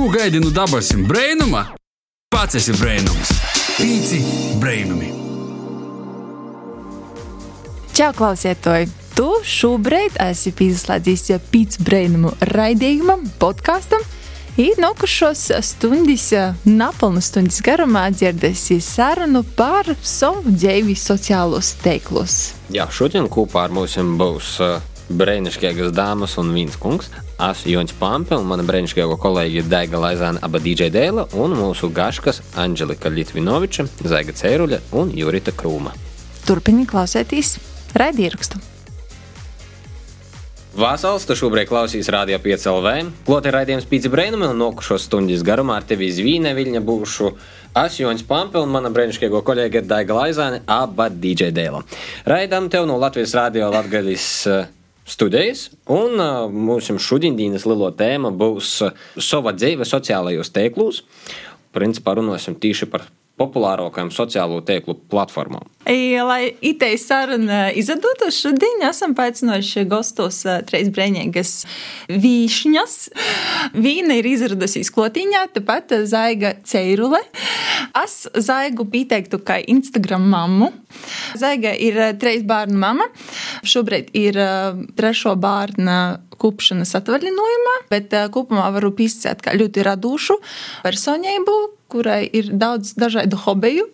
Ko gaidi no dabasim brainuma? Pats esi brainums. Pīci brainumi. Čau, klausētoji! Tu šobrīd esi pieslēdzies pīcis brainumu raidījumam, podkāstam. Ir nokušos stundas, napilnu stundas garumā dzirdēsi sarunu par savu dzīvi sociālos teiklus. Jā, šodien kopā ar mums būs uh, brīnišķīgas dāmas un viens kungs. Es Jons Pampe un mana brīnišķīgā kolēģe Daiga Laizāna, aba DJ Dēla un mūsu gaškas Anģelika Litvinoviča, Zaiga Cēruļa un Jurita Krūma. Turpini klausēties raidierakstu. Vasals, tu šobrīd klausies Rādio 5 LV. Kloti raidījums Pīci Brēnumi un nokušos stundas garumā ar tevi Zvīne Viļņa būšu. Es Joņš Pampe un mana brīnišķīgo kolēģe Daiga Laizāne, aba DJ Dēla. Raidām tev no Latvijas Rādio Latgaļas studijas, un mūsu šodienas lielo tēma būs sava dzīve sociālajos tēklos. Principā runāsim tieši par populārākajām sociālo tīklu platformām. Lai itei saruna izdotos, šodien esam paaicinājuši gastos trīs brīvīgas vīšņas. Vīna ir izradusies klotīņā, tāpat zaiga ceirule. Es zaigu pieteiktu kā Instagram mammu. Zaiga ir trīs bērnu mama. Šobrīd ir trešo bērnu kupšanas atvaļinājumā, bet kopumā varu pīsēt kā ļoti radošu personību, kurai ir daudz dažādu hobiju,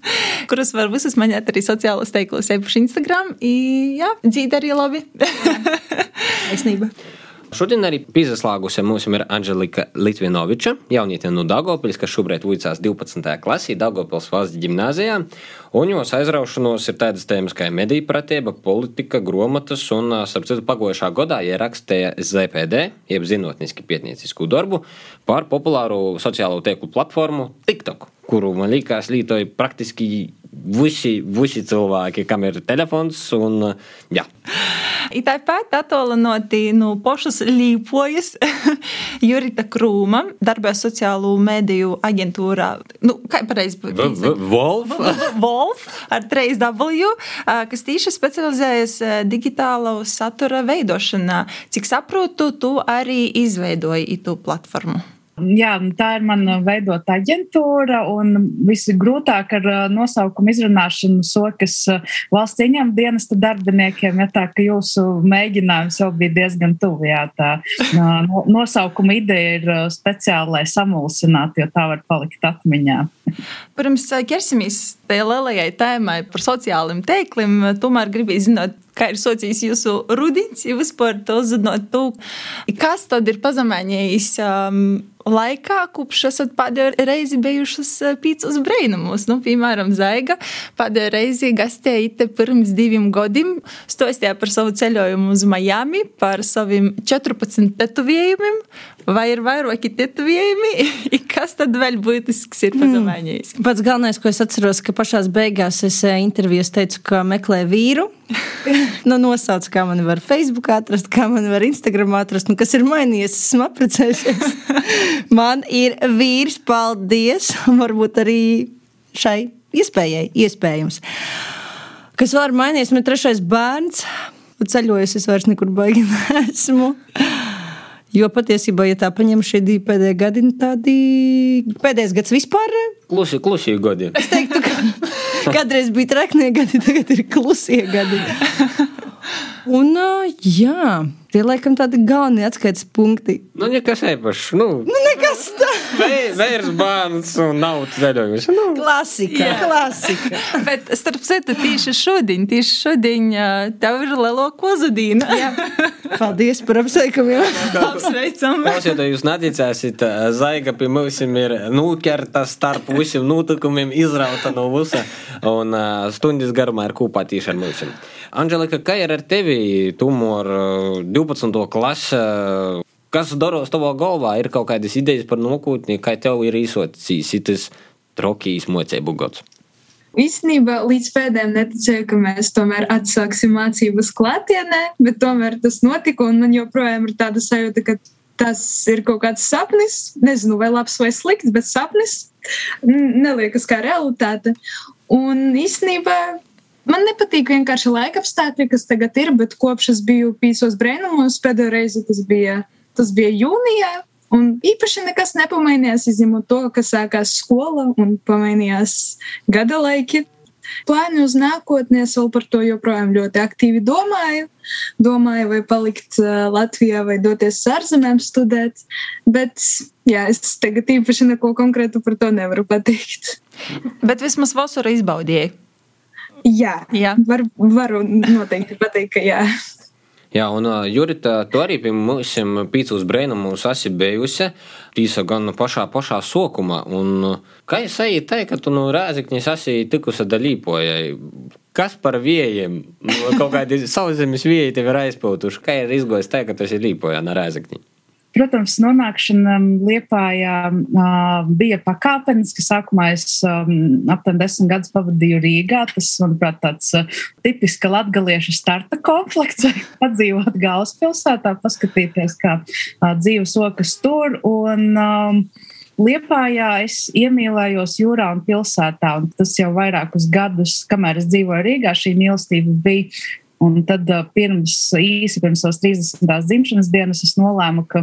kuras var visas manēt arī sociālos teiklos, īpaši Instagram. I, jā, dzīve arī labi. Taisnība. Šodien arī pieslēgusi mums ir Anģelika Litvinoviča, jaunietne no Dagopiļas, kas šobrīd vicās 12. klasī Dagopils valsts ģimnāzijā. Un jos aizraušanos ir tādas tēmas kā mediju pratība, politika, gromatas un, starp citu, pagojušā gadā ierakstīja ZPD, jeb zinātniski pētniecisku darbu par populāru sociālo tīklu platformu TikTok, kuru man liekas lietoja praktiski visi, visi cilvēki, kam ir telefons. Un, jā. Tāpat attālinoti no pošas līpojas Jurita Krūma, darbā sociālo mediju aģentūrā. Nu, kā pareizi būtu? Wolf? Wolf ar 3W, kas tieši specializējas digitālo satura veidošanā. Cik saprotu, tu arī izveidoji to platformu. Jā, tā ir mana veidota aģentūra, un visgrūtāk ar nosaukumu izrunāšanu sokas valsts ieņem dienesta darbiniekiem, ja tā ka jūsu mēģinājums jau bija diezgan tuvu. Jā, tā nosaukuma ideja ir speciāli, lai samulsinātu, jo tā var palikt atmiņā. Pirms ķersimies tajā lielajai tēmai par sociāliem teikliem, tomēr gribēju zināt, kā ir socijas jūsu rudins, ja vispār to zinot, tu, kas tad ir pazemēņējis um, laikā, kopš esat pēdējo reizi bijušas pīcis brīnumus. Nu, piemēram, Zaiga pēdējo reizi gastēja te pirms diviem gadiem, stostīja par savu ceļojumu uz Miami, par saviem 14 tetovējumiem, vai ir vairāki tetovējumi, kas tad vēl būtisks ir pazemēņējis? Mm. Pats galvenais, ko es atceros, ka pašās beigās es intervijās teicu, ka meklē vīru. nu, nosauc, kā man var Facebook atrast, kā man var Instagram atrast, nu, kas ir mainījies, esmu apprecējusies. man ir vīrs, paldies, varbūt arī šai iespējai, iespējams. Kas var mainīties, man ir trešais bērns, ceļojis, es vairs nekur baigi neesmu. Jo patiesībā, ja tā paņem šie divi pēdējie gadi, tādi pēdējais gads vispār. Klusi, klusi gadi. Es teiktu, ka kādreiz bija traknie gadi, tagad ir klusie gadi. Un, jā, tie laikam tādi galvenie atskaites punkti. Nu, nekas īpašs. Nu, nu, nekas tāds. Vērs bērns un nav ceļojums. Nu. Klasika. Jā. klasika. Bet starp citu, tieši šodien, tieši šodien tev ir lielo kozudīna. Paldies par apsveikumiem. Apsveicam. Klausiet, jūs neticēsiet, zaiga pie mums ir nukerta starp visiem notikumiem, izrauta no visa un uh, stundas garumā ir kopā tieši ar mums. Anģelika, kā ir ar tevi? Tumor 12. klase. Kas daros tavā galvā? Ir kaut kādas idejas par nākotni, kā tev ir īsotis šis trokijas mocību gads? Īstenībā līdz pēdējiem neticēju, ka mēs tomēr atsāksim mācības klātienē, bet tomēr tas notika, un man joprojām ir tāda sajūta, ka tas ir kaut kāds sapnis. Nezinu, vai labs vai slikts, bet sapnis neliekas kā realitāte. Un īstenībā Man nepatīk vienkārši laika apstākļi, kas tagad ir, bet kopš es biju pīsos brēnumos, pēdējo reizi tas bija, tas bija jūnijā. Un īpaši nekas nepamainījās, izņemot to, ka sākās skola un pamainījās gada laiki. Plāni uz nākotnē, es vēl par to joprojām ļoti aktīvi domāju. Domāju, vai palikt Latvijā, vai doties uz ārzemēm studēt. Bet jā, es tagad īpaši neko konkrētu par to nevaru pateikt. Bet vismaz vasaru izbaudīju. Jā, jā. Var, varu noteikti pateikt, ka jā. Jā, un uh, Jurita, tu arī pie mums pīcūs brēnumus esi bijusi, tīsa gan pašā, pašā sokumā. Un, kā es eju te, ka tu no Rēzikņas esi tikusi dalīpojai? Kas par vējiem? Kaut kādi sauszemes vieji tev ir aizpūtuši. Kā ir izgojis te, ka tu esi līpojā no Rēzikņa? Protams, nonākšana Liepājā bija pakāpeniska. Sākumā es aptuveni desmit gadus pavadīju Rīgā. Tas, manuprāt, tāds tipiska latgalieša starta komplekts. Padzīvot galvaspilsētā, paskatīties, kā dzīves okas tur. Un, um, Liepājā es iemīlējos jūrā un pilsētā, un tas jau vairākus gadus, kamēr es dzīvoju Rīgā, šī mīlestība bija Un tad pirms īsi pirms savas 30. dzimšanas dienas es nolēmu, ka,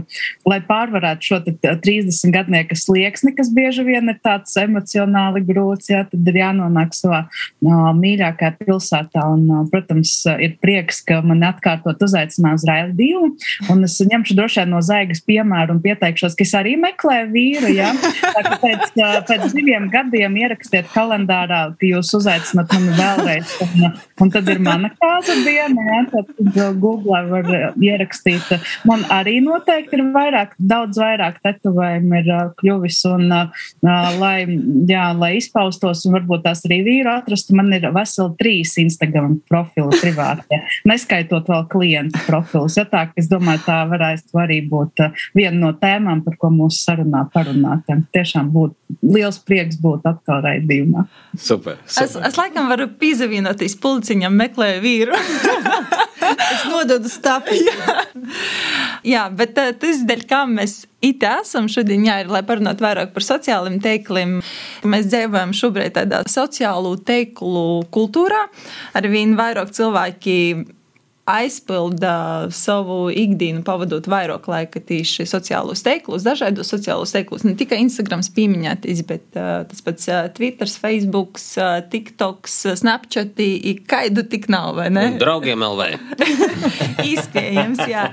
lai pārvarētu šo 30 gadnieku slieksni, kas bieži vien ir tāds emocionāli grūts, jā, tad ir jānonāk savā uh, mīļākajā pilsētā. Un, uh, protams, ir prieks, ka man atkārtot uzaicināja uz raidījumu. Un es ņemšu droši vien no zaigas piemēru un pieteikšos, ka es arī meklēju vīru. Jā. Tā, pēc, uh, pēc diviem gadiem ierakstiet kalendārā, ka jūs uzaicināt mani vēlreiz. Un, un tad ir mana kāza diena, ja, tad Google var ierakstīt. Man arī noteikti ir vairāk, daudz vairāk tetovējumu ir kļuvis, un lai, jā, lai izpaustos, un varbūt tās arī vīru atrastu, man ir veseli trīs Instagram profili privāti, neskaitot vēl klientu profilus. Ja tā, es domāju, tā varētu arī būt viena no tēmām, par ko mūsu sarunā parunāt. Tiešām būtu liels prieks būt atkal raidījumā. Super, super. Es, es laikam varu pīzavienoties pulciņam, meklēju vīru. es nododu stāstu. jā. jā, bet uh, tas dēļ, kā mēs it esam šodien, jā, ir, lai parunātu vairāk par sociāliem teikliem. Mēs dzīvojam šobrīd tādā sociālo teiklu kultūrā. Arvien vairāk cilvēki aizpilda savu ikdienu, pavadot vairāk laika tieši sociālos teiklus, dažādos sociālos teiklus. Ne tikai Instagram pieminētīs, bet uh, tas pats uh, Twitter, Facebook, uh, TikTok, Snapchat, kaidu tik nav, vai ne? Un draugiem LV. Iespējams, jā.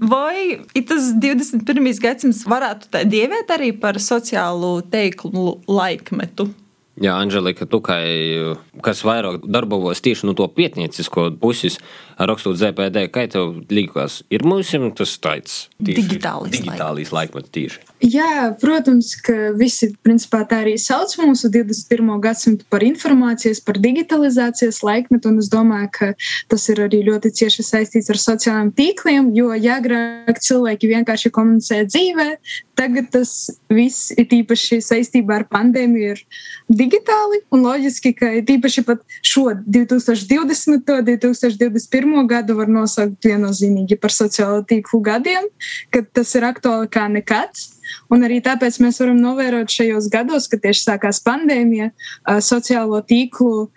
Vai tas 21. gadsimts varētu tā dievēt arī par sociālo teiklu laikmetu? Jā, Anģelika, tu kā, kas vairāk darbojos tieši no to pietniecisko puses, rakstot ZPD, kā tev liekas, ir mums tas tāds digitālais, digitālais laikmets tieši? Jā, protams, ka visi principā tā arī sauc mūsu 21. gadsimtu par informācijas, par digitalizācijas laikmetu, es domāju, ka tas ir arī ļoti cieši saistīts ar sociālajiem tīkliem, jo agrāk cilvēki vienkārši komunicēja dzīvē, tagad tas viss ir īpaši saistībā ar pandēmiju ir digitāli, un loģiski, ka īpaši pat šo 2020. un 2021. gadu var nosaukt viennozīmīgi par sociālo tīklu gadiem, kad tas ir aktuāli kā nekad. Un arī tāpēc mēs varam novērot šajos gados, kad tieši sākās pandēmija, sociālo tīklu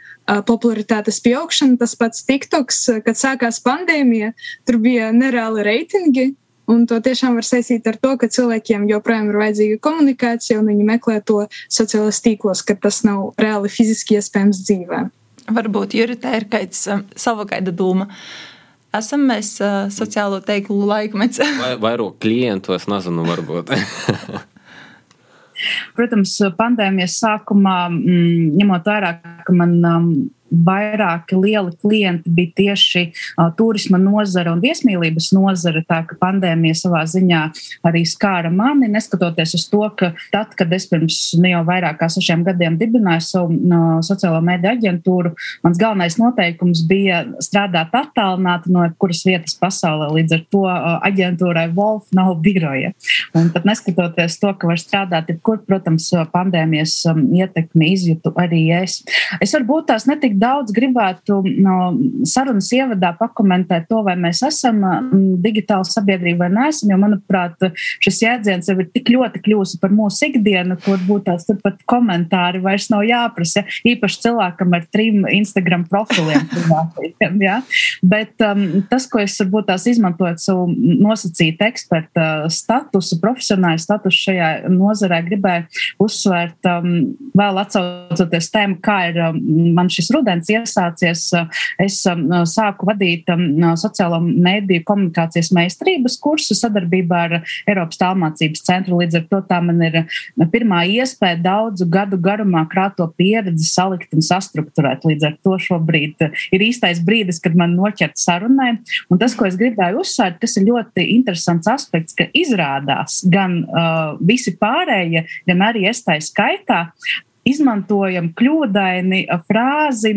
popularitātes pieaugšana, tas pats TikToks, kad sākās pandēmija, tur bija nereāli reitingi. Un to tiešām var saistīt ar to, ka cilvēkiem joprojām ir vajadzīga komunikācija, un viņi meklē to sociālajos tīklos, ka tas nav reāli fiziski iespējams dzīvē. Varbūt Jurita ir kāds sava kaida doma. Uh, esam mēs uh, sociālo teiklu laikmets. Vai vairāk klientu, es nezinu, varbūt. Protams, pandēmijas sākumā, mm, ņemot vērā, ka man um, vairāki lieli klienti bija tieši uh, turisma nozara un viesmīlības nozara. Tā ka pandēmija savā ziņā arī skāra mani, neskatoties uz to, ka tad, kad es pirms ne jau vairāk kā sešiem gadiem dibināju savu uh, sociālo mediju aģentūru, mans galvenais noteikums bija strādāt attālināti no kuras vietas pasaulē. Līdz ar to uh, aģentūrai Wolf nav biroja. Un pat neskatoties to, ka var strādāt jebkur, protams, pandēmijas um, ietekmi izjūtu arī es. Es varbūt tās netik daudz gribētu no sarunas ievadā pakomentēt to, vai mēs esam digitāla sabiedrība vai neesam, jo, manuprāt, šis jēdziens jau ir tik ļoti kļūsi par mūsu ikdienu, ka varbūt tās pat komentāri vairs nav jāprasa, īpaši cilvēkam ar trim Instagram profiliem. ja? Bet um, tas, ko es varbūt tās izmantojot savu nosacītu eksperta statusu, profesionālu statusu šajā nozarē, gribēju uzsvērt um, vēl atsaucoties tēmu, kā ir man šis rudens iesācies. Uh, es um, sāku vadīt um, sociālo mēdīju komunikācijas meistarības kursu sadarbībā ar Eiropas tālmācības centru. Līdz ar to tā man ir pirmā iespēja daudzu gadu garumā krāto pieredzi salikt un sastruktūrēt. Līdz ar to šobrīd ir īstais brīdis, kad man noķert sarunai. Un tas, ko es gribēju uzsvērt, tas ir ļoti interesants aspekts, ka izrādās gan uh, visi pārējie, gan arī es tā skaitā izmantojam kļūdaini frāzi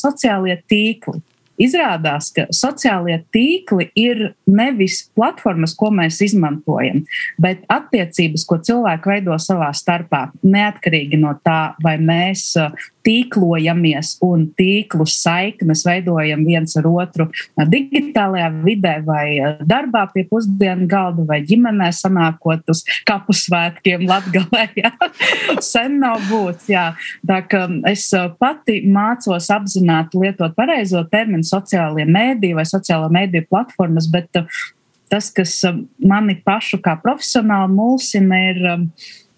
sociālie tīkli. Izrādās, ka sociālie tīkli ir nevis platformas, ko mēs izmantojam, bet attiecības, ko cilvēki veido savā starpā, neatkarīgi no tā, vai mēs tīklojamies un tīklu saiknes veidojam viens ar otru digitālajā vidē vai darbā pie pusdienu galda vai ģimenē sanākot uz kapu svētkiem Latgalē. Jā. Sen nav būts, jā. Tā ka es pati mācos apzināt lietot pareizo terminu sociālie mēdī vai sociālo mēdīju platformas, bet tas, kas mani pašu kā profesionāli mulsina, ir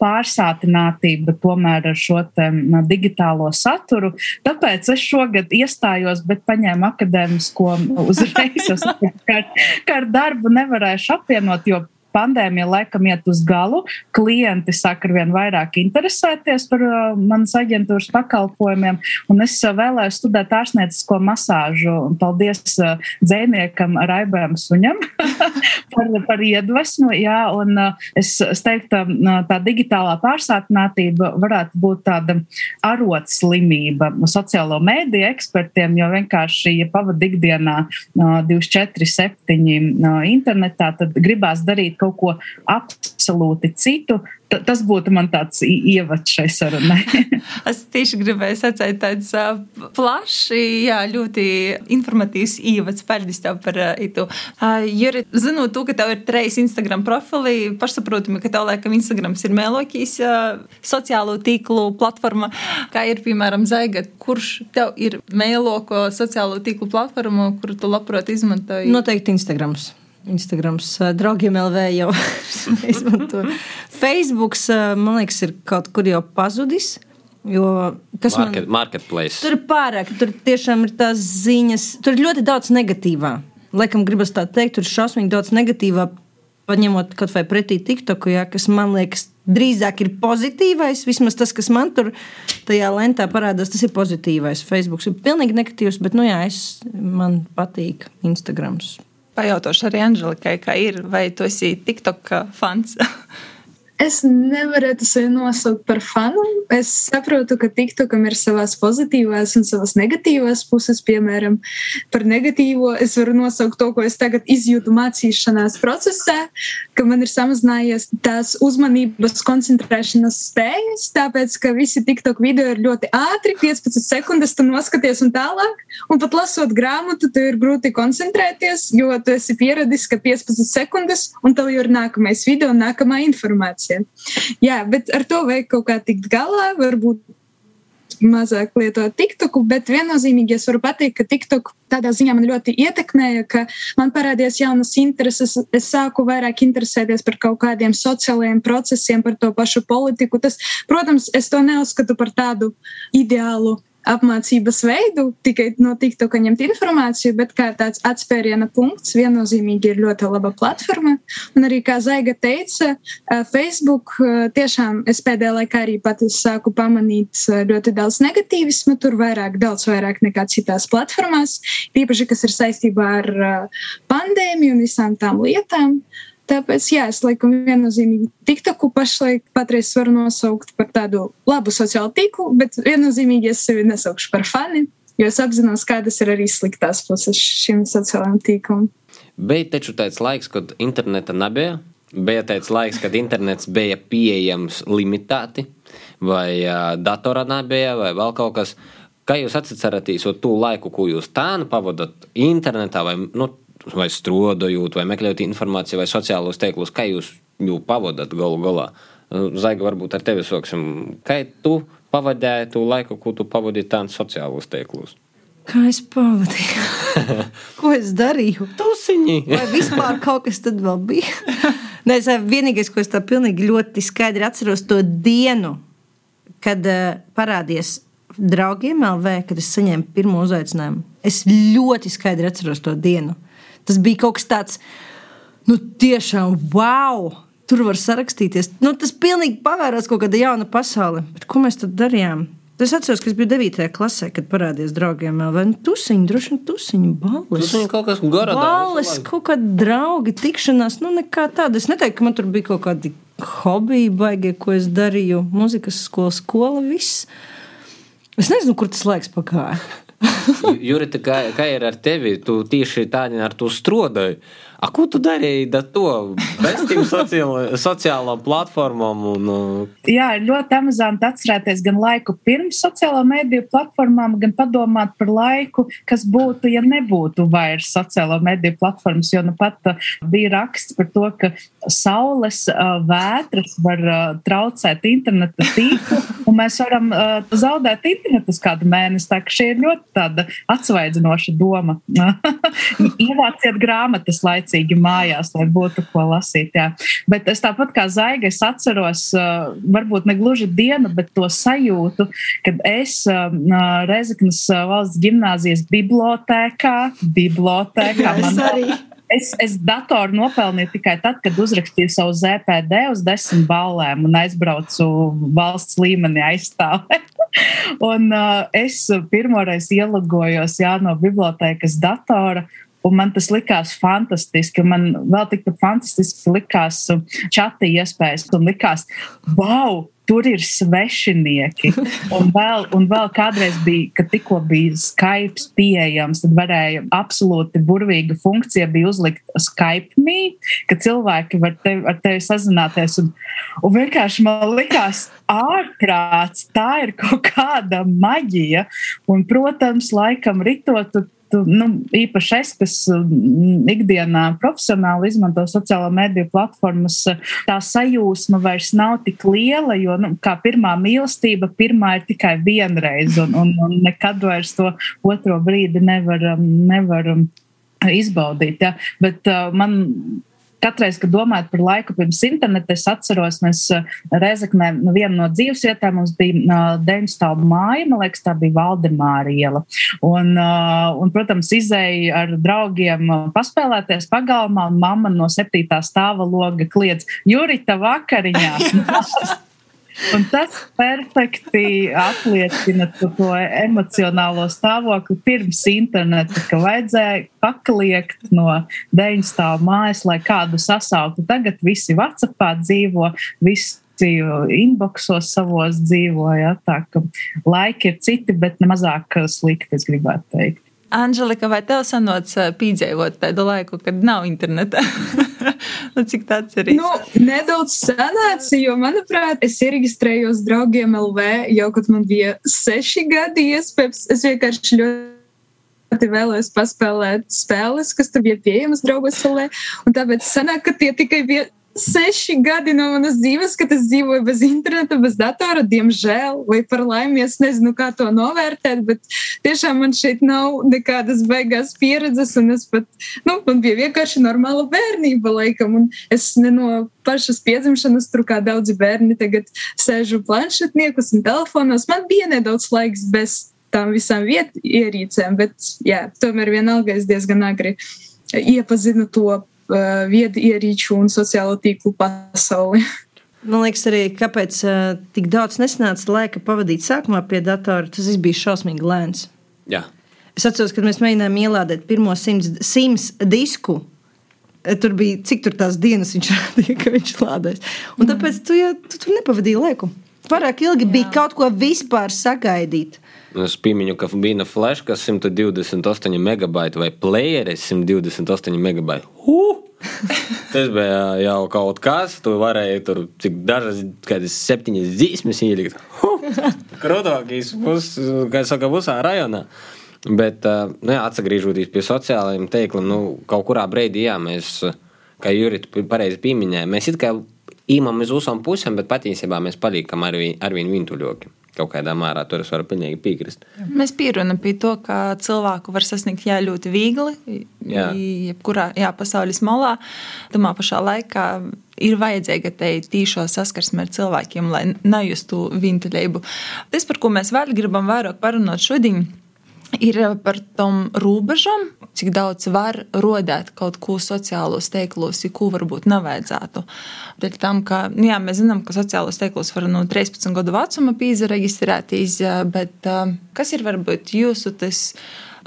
pārsātinātība tomēr ar šo te, digitālo saturu. Tāpēc es šogad iestājos, bet paņēmu akadēmisko uzreiz, ka ar, ka ar darbu nevarēšu apvienot, jo pandēmija laikam iet uz galu. Klienti sāk ar vien vairāk interesēties par uh, manas aģentūras pakalpojumiem, un es uh, vēlēju studēt ārstniecisko masāžu. Paldies uh, dzēniekam Raibēm Suņam par, par iedvesmu. Jā, un uh, es, es teiktu, uh, tā digitālā pārsātinātība varētu būt tāda arotslimība sociālo mēdīju ekspertiem, jo vienkārši, ja pavadu ikdienā uh, 24-7 internetā, tad gribās darīt kaut ko absolūti citu, tas būtu man tāds ievads šai sarunai. es tieši gribēju sacīt tāds plašs, jā, ļoti informatīvs ievads. Paldies tev par itu. Juri, zinot to, ka tev ir trejas Instagram profili, pašsaprotami, ka tev laikam Instagrams ir mēlokīs sociālo tīklu platforma, kā ir, piemēram, Zaiga, kurš tev ir mēloko sociālo tīklu platformu, kuru tu labprāt izmantoji? Noteikti Instagrams. Instagrams, draugiem LV jau izmanto. Facebooks, man liekas, ir kaut kur jau pazudis. Jo, kas Market, man marketplace. tur ir pārāk, tur tiešām ir tās ziņas, tur ir ļoti daudz negatīvā. Laikam, gribas tā teikt, tur ir šausmīgi daudz negatīvā, paņemot kaut vai pretī TikToku, ja, kas man liekas drīzāk ir pozitīvais. Vismaz tas, kas man tur tajā lentā parādās, tas ir pozitīvais. Facebook ir pilnīgi negatīvs, bet, nu jā, es, man patīk Instagrams. Pajautāšu arī Anželikai, kā ir, vai tu esi TikTok fans? Es nevaru sevi nosaukt par fanu. Es saprotu, ka TikTokam ir savas pozitīvās un savas negatīvās puses. Piemēram, par negatīvo es varu nosaukt to, ko es tagad izjūtu mācīšanās procesā, ka man ir samazinājies tās uzmanības koncentrēšanās spējas, tāpēc, ka visi TikTok video ir ļoti ātri, 15 sekundes, tu noskaties un tālāk. Un pat lasot grāmatu, tu ir grūti koncentrēties, jo tu esi pieradis, ka 15 sekundes un tev jau ir nākamais video, nākamā informācija visiem. Jā, bet ar to vajag kaut kā tikt galā. Varbūt mazāk lietot TikToku, bet viennozīmīgi es varu pateikt, ka TikTok tādā ziņā man ļoti ietekmēja, ka man parādījās jaunas intereses. Es sāku vairāk interesēties par kaut kādiem sociālajiem procesiem, par to pašu politiku. Tas, protams, es to neuzskatu par tādu ideālu apmācības veidu, tikai no TikToka ņemt informāciju, bet kā tāds atspēriena punkts viennozīmīgi ir ļoti laba platforma. Un arī, kā Zaiga teica, Facebook tiešām es pēdējā laikā arī pati sāku pamanīt ļoti daudz negatīvismu, tur vairāk, daudz vairāk nekā citās platformās, tīpaši, kas ir saistībā ar pandēmiju un visām tām lietām. Uh, Tāpēc, jā, es laikam viennozīmīgi TikToku pašlaik patreiz varu nosaukt par tādu labu sociālu tīklu, bet viennozīmīgi es sevi nesaukšu par fani, jo es apzinos, kādas ir arī sliktās puses šim sociālajam tīklam. Bija taču tāds laiks, kad interneta nebija. Bija tāds laiks, kad internets bija pieejams limitēti, vai uh, datorā nebija, vai vēl kaut kas. Kā jūs atceraties to laiku, ko jūs tā nu pavadat internetā, vai, nu, vai strodojot, vai meklējot informāciju, vai sociālos tīklos, kā jūs viņu pavadat galu galā? Zaiga, varbūt ar tevi sāksim. Kā tu pavadīji to laiku, ko tu pavadīji tādos sociālos tīklos? Kā es pavadīju? ko es darīju? Tusiņi! Vai vispār kaut kas tad vēl bija? Nē, es vienīgais, ko es tā pilnīgi ļoti skaidri atceros, to dienu, kad uh, parādījās draugiem LV, kad es saņēmu pirmo uzaicinājumu. Es ļoti skaidri atceros to dienu. Tas bija kaut kas tāds, nu, tiešām wow! Tur var sarakstīties. Nu, tas pilnīgi pavērās kaut kāda jauna pasaule. Bet ko mēs tad darījām? Es atceros, ka es biju 9. klasē, kad parādījās draugiem vēl viena tusiņa, droši vien tusiņa, balles. Tusiņa kaut kas garā. Balles, kaut kādi draugi, tikšanās, nu nekā tāda. Es neteiktu, ka man tur bija kaut kādi hobiji baigie, ko es darīju. Mūzikas skola, skola, viss. Es nezinu, kur tas laiks pagāja. Jurita, kā, kā ir ar tevi? Tu tieši tādi ar to strodoji. A, ko tu darīji ar to? Sociālo, sociālām platformām. Un, uh... Jā, ļoti amizanti atcerēties gan laiku pirms sociālo mediju platformām, gan padomāt par laiku, kas būtu, ja nebūtu vairs sociālo mediju platformas. Jo nu pat uh, bija raksts par to, ka saules uh, vētras var traucēt interneta tīklu, un mēs varam zaudēt internetu uz kādu mēnesi. Tā šī ir ļoti atsvaidzinoša doma. Ievāciet grāmatas laicīgi laicīgi mājās, lai būtu ko lasīt. Jā. Bet es tāpat kā Zaiga, es atceros, varbūt ne gluži dienu, bet to sajūtu, kad es Rezeknas valsts gimnāzijas bibliotēkā, bibliotēkā man arī. Es, es datoru nopelnīju tikai tad, kad uzrakstīju savu ZPD uz desmit balēm un aizbraucu valsts līmenī aizstāvēt. un uh, es pirmoreiz ielogojos jā, no bibliotēkas datora Un man tas likās fantastiski. Man vēl tikpat fantastiski likās čata iespējas. Un likās, wow! Tur ir svešinieki. Un vēl, un vēl kādreiz bija, kad tikko bija Skype pieejams, tad varēja absolūti burvīga funkcija bija uzlikt Skype me, ka cilvēki var tevi, ar tevi sazināties. Un, un vienkārši man likās, ārprāts, tā ir kaut kāda maģija. Un, protams, laikam ritot nu, īpaši es, kas mm, ikdienā profesionāli izmanto sociālo mediju platformas, tā sajūsma vairs nav tik liela, jo nu, kā pirmā mīlestība, pirmā ir tikai vienreiz, un, un, un nekad vairs to otro brīdi nevaram, nevaram izbaudīt. Ja? Bet uh, man Katreiz, kad domājat par laiku pirms interneta, es atceros, mēs eh, Rezeknē, nu, viena no dzīvesvietām mums bija uh, deviņu stāvu māja, man liekas, tā bija Valdemāra iela. Un, uh, un, protams, izēja ar draugiem paspēlēties pagalmā, un mamma no septītā stāva loga kliedz Jurita vakariņā. Un tas perfekti apliecina to, to emocionālo stāvokli pirms interneta, ka vajadzēja pakliegt no deviņu stāvu mājas, lai kādu sasauktu. Tagad visi Whatsappā dzīvo, visi inboxos savos dzīvoja. Tā ka laiki ir citi, bet ne mazāk slikti, es gribētu teikt. Anželika, vai tev sanāca piedzīvot tādu laiku, kad nav interneta? nu, cik tāds ir? Nu, nedaudz sanāca, jo, manuprāt, es ieregistrējos draugiem LV jau, kad man bija seši gadi iespējams. Es vienkārši ļoti ļoti vēlējos paspēlēt spēles, kas tur bija pieejamas draugos salē. Tāpēc sanāk, ka tie tikai bija seši gadi no manas dzīves, kad es dzīvoju bez interneta, bez datora, diemžēl, vai par laimi. Es nezinu, kā to novērtēt, bet tiešām man šeit nav nekādas beigās pieredzes. Es pat, nu, man bija vienkārši normāla bērnība, laikam, un es no pašas piedzimšanas, tur kā daudzi bērni tagad sēžu planšetniekus un telefonos. Man bija nedaudz laiks bez tām visām vietu ierīcēm, bet jā, tomēr vienalga es diezgan agri iepazinu to uh, viedierīču un sociālo tīklu pasauli. Man liekas, arī kāpēc uh, tik daudz nesanāca laika pavadīt sākumā pie datora, tas bija šausmīgi lēns. Jā. Es atceros, kad mēs mēģinājām ielādēt pirmo simts, simts disku. Tur bija cik tur tās dienas viņš rādīja, ka viņš lādēs. Un tāpēc tu, ja, tu, tu nepavadīji laiku. Pārāk ilgi Jā. bija kaut ko vispār sagaidīt. Es piemiņu, ka bija flash, kas 128 megabaiti vai playeris 128 megabaiti. Uh! Tas bija jau kaut kas, tu varēji tur cik dažas, kādas septiņas dzīsmes ielikt. Pus, kā saka, visā rajonā. Bet, uh, nu, jā, atgriežoties pie sociālajiem tīkliem, nu, kaut kurā brīdī, jā, mēs, kā Jurita pareizi pieminēja, mēs it kā īmam uz visām pusēm, bet patiesībā mēs paliekam ar, vi, ar viņu vintuļoki. Kaut kādā mērā tur es varu pilnīgi piekrist. Mēs pierunājam pie to, ka cilvēku var sasniegt jā, ļoti viegli, Jā. jebkurā jā, pasaules malā. Tomēr pašā laikā ir vajadzīga tā tīšo saskarsme ar cilvēkiem, lai nejustu vintuļību. Tas, par ko mēs vēl gribam vairāk parunāt šodien, ir par tom robežām, cik daudz var rodēt kaut ko sociālos tīklos, ko varbūt nevajadzētu. Dēļ tam, ka nu jā, mēs zinām, ka sociālos tīklos var no 13 gadu vecuma pīzareģistrēties, bet uh, kas ir varbūt jūsu tas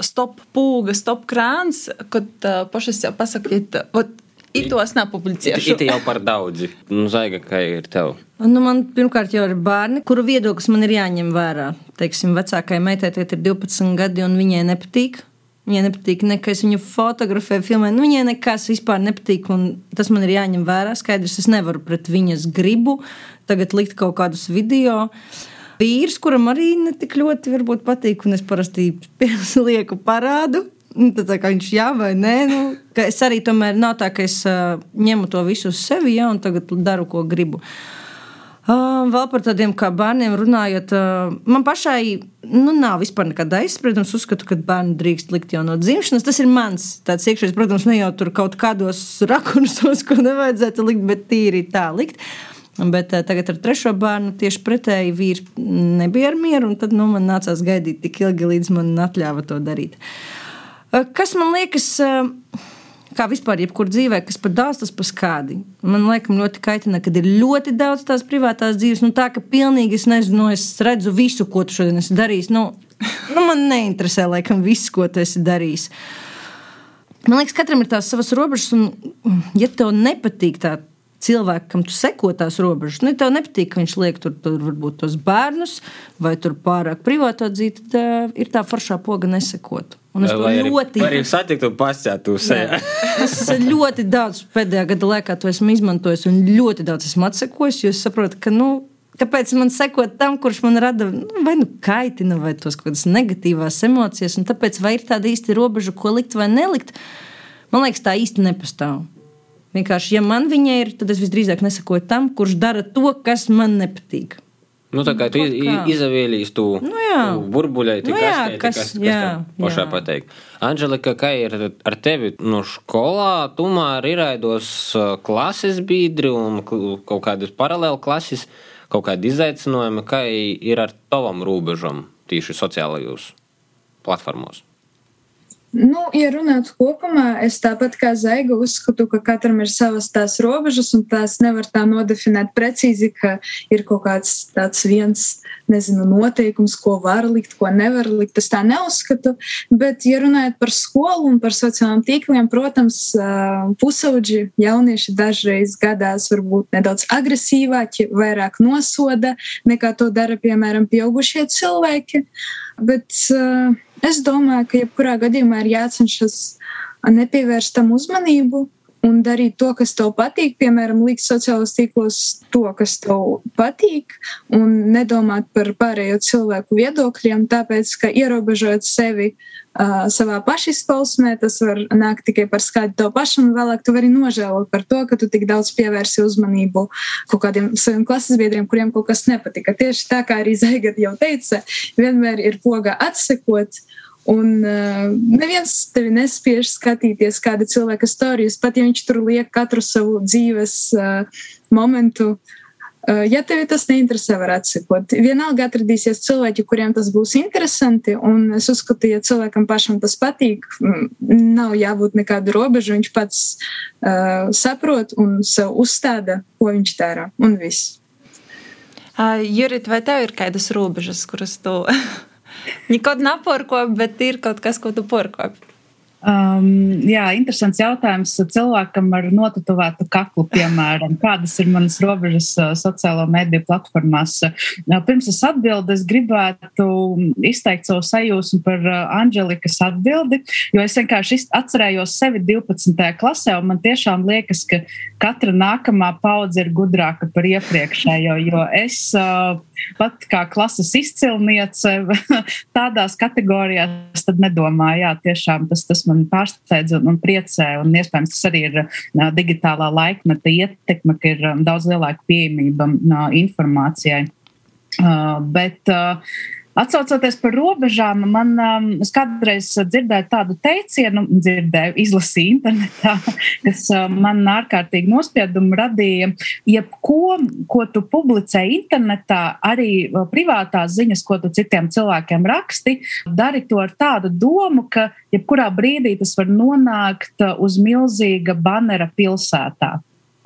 stop pūga, stop krāns, kad pašas jau pasakiet, ot, Itos nepublicēšu. It jau par daudzi. Nu, Zaiga, kā ir tev? Nu, man pirmkārt jau ir bērni, kuru viedoklis man ir jāņem vērā. Teiksim, vecākajai meitai ir 12 gadi, un viņai nepatīk. Viņai nepatīk, ne, ka es viņu fotografēju, filmēju. Nu, viņai nekas vispār nepatīk, un tas man ir jāņem vērā. Skaidrs, es nevaru pret viņas gribu tagad likt kaut kādus video. Vīrs, kuram arī netik ļoti varbūt patīk, un es parasti lieku parādu. Nu, Tad, viņš jā vai nē, nu, es arī tomēr nav tā, ka es uh, ņemu to visu uz sevi, ja, un tagad daru, ko gribu. Uh, vēl par tādiem kā bērniem runājot, uh, man pašai nu, nav vispār nekāda aizsprieduma. Es uzskatu, ka bērnu drīkst likt jau no dzimšanas. Tas ir mans tāds iekšējs, protams, ne jau tur kaut kādos rakursos, ko nevajadzētu likt, bet tīri tā likt. Bet uh, tagad ar trešo bērnu tieši pretēji vīrs nebija ar mieru, un tad nu, man nācās gaidīt tik ilgi, līdz man atļāva to darīt. Uh, kas man liekas, uh, kā vispār jebkur dzīvē, kas par daudz, tas par skādi. Man liekas, ļoti kaitina, kad ir ļoti daudz tās privātās dzīves. Nu, tā ka pilnīgi es nezinu, nu, es redzu visu, ko tu šodien esi darījis. Nu, nu, man neinteresē, laikam, viss, ko tu esi darījis. Man liekas, katram ir tās savas robežas, un, ja tev nepatīk tā cilvēki, kam tu seko tās robežas, nu, tev nepatīk, ka viņš liek tur, tur varbūt tos bērnus vai tur pārāk privāto dzīvi, tad uh, ir tā foršā poga nesekot. Un es to Vai arī, ļoti vai arī satikt un pasciet uz sevi. Es ļoti daudz pēdējā gada laikā to esmu izmantojis, un ļoti daudz esmu atsekojis, jo es saprotu, ka, nu, kāpēc man sekot tam, kurš man rada nu, vai nu kaitina, vai tos kaut kādas negatīvās emocijas, un tāpēc vai ir tāda īsta robeža, ko likt vai nelikt, man liekas, tā īsti nepastāv. Vienkārši, ja man viņa ir, tad es visdrīzāk nesakoju tam, kurš dara to, kas man nepatīk. Nu, tā kā tu izvēlējies to Nu burbuļai, Nu jā, kas, kas- kas, kas jā, pašā jā. pateikt. Anželika, kā ir ar tevi no skolā, tomēr ir aidos uh, klases biedri un kaut kādas paralēli klases, kaut kādi izaicinājumi, kā ir ar tavam robežam tieši sociālajos platformos. Nu, ja runāt kopumā, es tāpat kā Zaiga uzskatu, ka katram ir savas tās robežas, un tās nevar tā nodefinēt precīzi, ka ir kaut kāds tāds viens, nezinu, noteikums, ko var likt, ko nevar likt. Es tā neuzskatu. Bet, ja runājot par skolu un par sociālajiem tīkliem, protams, pusauģi jaunieši dažreiz gadās varbūt nedaudz agresīvāki, vairāk nosoda nekā to dara, piemēram, pieaugušie cilvēki. Bet uh, es domāju, ka jebkurā gadījumā ir jācenšas nepievērst tam uzmanību un darīt to, kas tev patīk. Piemēram, likt sociālos tīklos to, kas tev patīk, un nedomāt par pārējo cilvēku viedokļiem, tāpēc, ka ierobežojot sevi uh, savā pašizpausmē, tas var nākt tikai par skaitu tev pašam, un vēlāk tu vari nožēlot par to, ka tu tik daudz pievērsi uzmanību kaut kādiem saviem klases biedriem, kuriem kaut kas nepatika. Tieši tā kā arī Zaigat jau teica, vienmēr ir poga atsekot. Un uh, neviens tevi nespiež skatīties kāda cilvēka stāstus, pat ja viņš tur liek katru savu dzīves uh, momentu. Uh, ja tevi tas neinteresē, var atsekot. Vienalga atradīsies cilvēki, kuriem tas būs interesanti. Un es uzskatu, ja cilvēkam pašam tas patīk, nav jābūt nekādu robežu. Viņš pats uh, saprot un sev uzstāda, ko viņš dara. Un viss. Uh, Jurit, vai tev ir kādas robežas, kuras tu nekad neporkopi, bet ir kaut kas, ko tu porkopi? Um, jā, interesants jautājums cilvēkam ar notatuētu kaklu, piemēram, kādas ir manas robežas uh, sociālo mediju platformās. Uh, pirms es atbildu, es gribētu izteikt savu sajūsmu par uh, Anģelikas atbildi, jo es vienkārši atcerējos sevi 12. klasē, un man tiešām liekas, ka katra nākamā paudze ir gudrāka par iepriekšējo, jo es pat kā klases izcilniece tādās kategorijās nedomāju, jā, tiešām tas, tas man man pārsteidz un, un priecē. Un iespējams, tas arī ir uh, digitālā laikmeta ietekme, ka ir um, daudz lielāka pieejamība uh, informācijai. Uh, bet uh, Atcaucoties par robežām, man um, kādreiz dzirdēju tādu teicienu, dzirdēju, izlasīju internetā, kas um, man ārkārtīgi nospiedumu radīja. Jebko, ko tu publicē internetā, arī uh, privātās ziņas, ko tu citiem cilvēkiem raksti, dari to ar tādu domu, ka jebkurā brīdī tas var nonākt uh, uz milzīga banera pilsētā.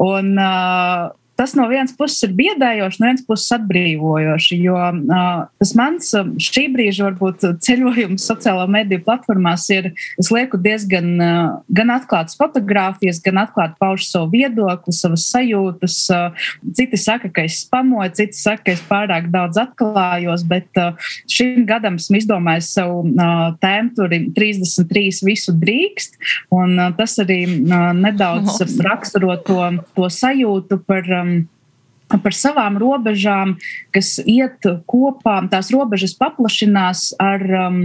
Un, uh, tas no vienas puses ir biedējoši, no vienas puses atbrīvojoši. Jo uh, tas mans šī brīža varbūt ceļojums sociālā mediju platformās ir, es lieku diezgan uh, gan atklātas fotogrāfijas, gan atklāti paužu savu viedokli, savas sajūtas. Uh, citi saka, ka es spamoju, citi saka, ka es pārāk daudz atklājos, bet uh, šim gadam esmu izdomājis savu uh, tēmu, tur ir 33 visu drīkst, un uh, tas arī uh, nedaudz raksturo to, to sajūtu par um, par savām robežām, kas iet kopā, tās robežas paplašinās ar um,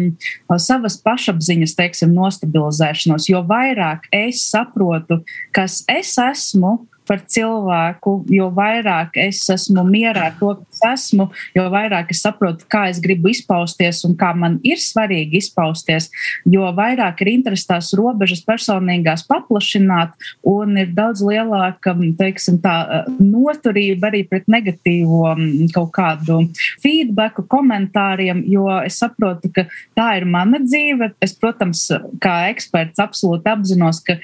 savas pašapziņas, teiksim, nostabilizēšanos. Jo vairāk es saprotu, kas es esmu, par cilvēku, jo vairāk es esmu mierā ar to, kas esmu, jo vairāk es saprotu, kā es gribu izpausties un kā man ir svarīgi izpausties, jo vairāk ir interesi tās robežas personīgās paplašināt un ir daudz lielāka, teiksim, tā noturība arī pret negatīvo kaut kādu feedbacku, komentāriem, jo es saprotu, ka tā ir mana dzīve. Es, protams, kā eksperts absolūti apzinos, ka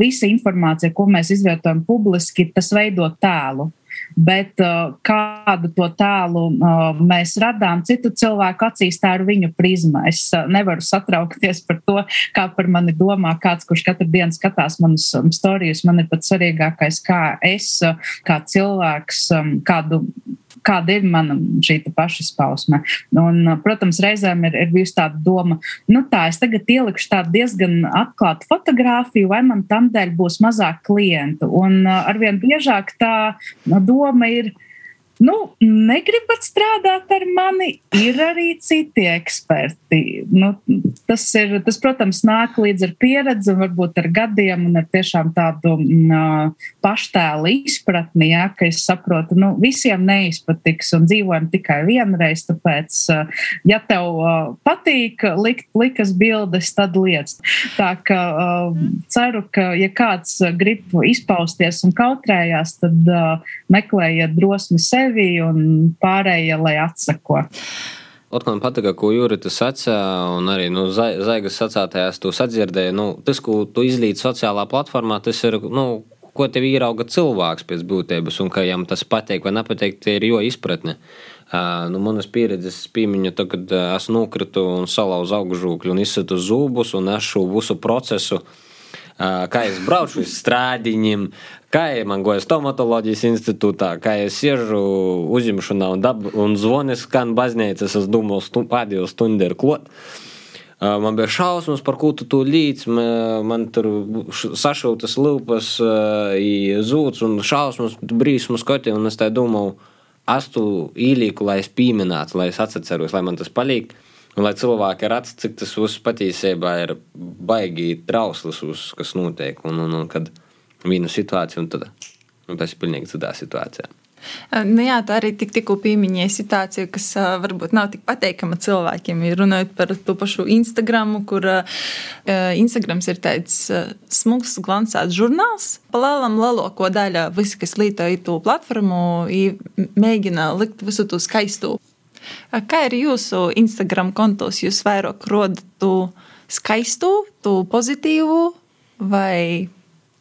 visa informācija, ko mēs izvietojam publiski, publiski tas veido tēlu. Bet uh, kādu to tēlu uh, mēs radām citu cilvēku acīs, tā ir viņu prizma. Es uh, nevaru satraukties par to, kā par mani domā kāds, kurš katru dienu skatās manas um, stāstus. Man ir pats svarīgākais, kā es, kā cilvēks, um, kādu kāda ir mana šī paša izpausme. Un, protams, reizēm ir, ir bijusi tāda doma, nu tā, es tagad ielikšu tādu diezgan atklātu fotografiju, vai man tam dēļ būs mazāk klientu. Un arvien biežāk tā doma ir nu, negribat strādāt ar mani, ir arī citi eksperti. Nu, tas, ir, tas, protams, nāk līdz ar pieredzi, varbūt ar gadiem un ar tiešām tādu mm, paštēlu izpratni, ja, ka es saprotu, nu, visiem neizpatiks un dzīvojam tikai vienreiz. Tāpēc, ja tev patīk likt likas bildes, tad lietas. Tā ka ceru, ka, ja kāds grib izpausties un kautrējās, tad meklējiet drosmi sevi sevi un pārējie, lai atsako. Ot, man patīk, ko Jurita sacīja, un arī nu, Zaigas sacītajās tu sadzirdēji. Nu, tas, ko tu izlīdzi sociālā platformā, tas ir, nu, ko tev ierauga cilvēks pēc būtības, un ka viņam tas patīk vai nepatīk, tie ir jo izpratne. Uh, nu, manas pieredzes piemiņa, tad, kad es nokritu un salauzu augžūkļu un izsatu zūbus un šo visu procesu uh, kā es braucu uz strādiņiem, kā man gojas stomatoloģijas institūtā, kā es siežu uzņemšanā un, dab, un zvonu skan baznīcas, es domāju, stu, pēdējo stundu ir klot. Man bija šausmas, par ko tu to līdz, man, man tur sašautas lupas, zūds un šausmas, brīsmas skati, un es tā domāju, es tu īlīku, lai es pieminētu, lai es atceros, lai man tas palīk. Un lai cilvēki redz, cik tas uz patiesībā ir baigi trausls, uz, kas notiek. Un, un, un kad viena situācija, un tad un tas ir pilnīgi citā situācijā. Nu jā, tā arī tik, tikko pieminēja situācija, kas varbūt nav tik pateikama cilvēkiem. Runājot par to pašu Instagram, kur Instagrams ir tāds smūgs, glancēts žurnāls. Palēlam lielāko daļu visi, kas lietoja to platformu, mēģina likt visu to skaistu. Kā ir jūsu Instagram kontos? Jūs vairāk rodat to skaistu, to pozitīvu vai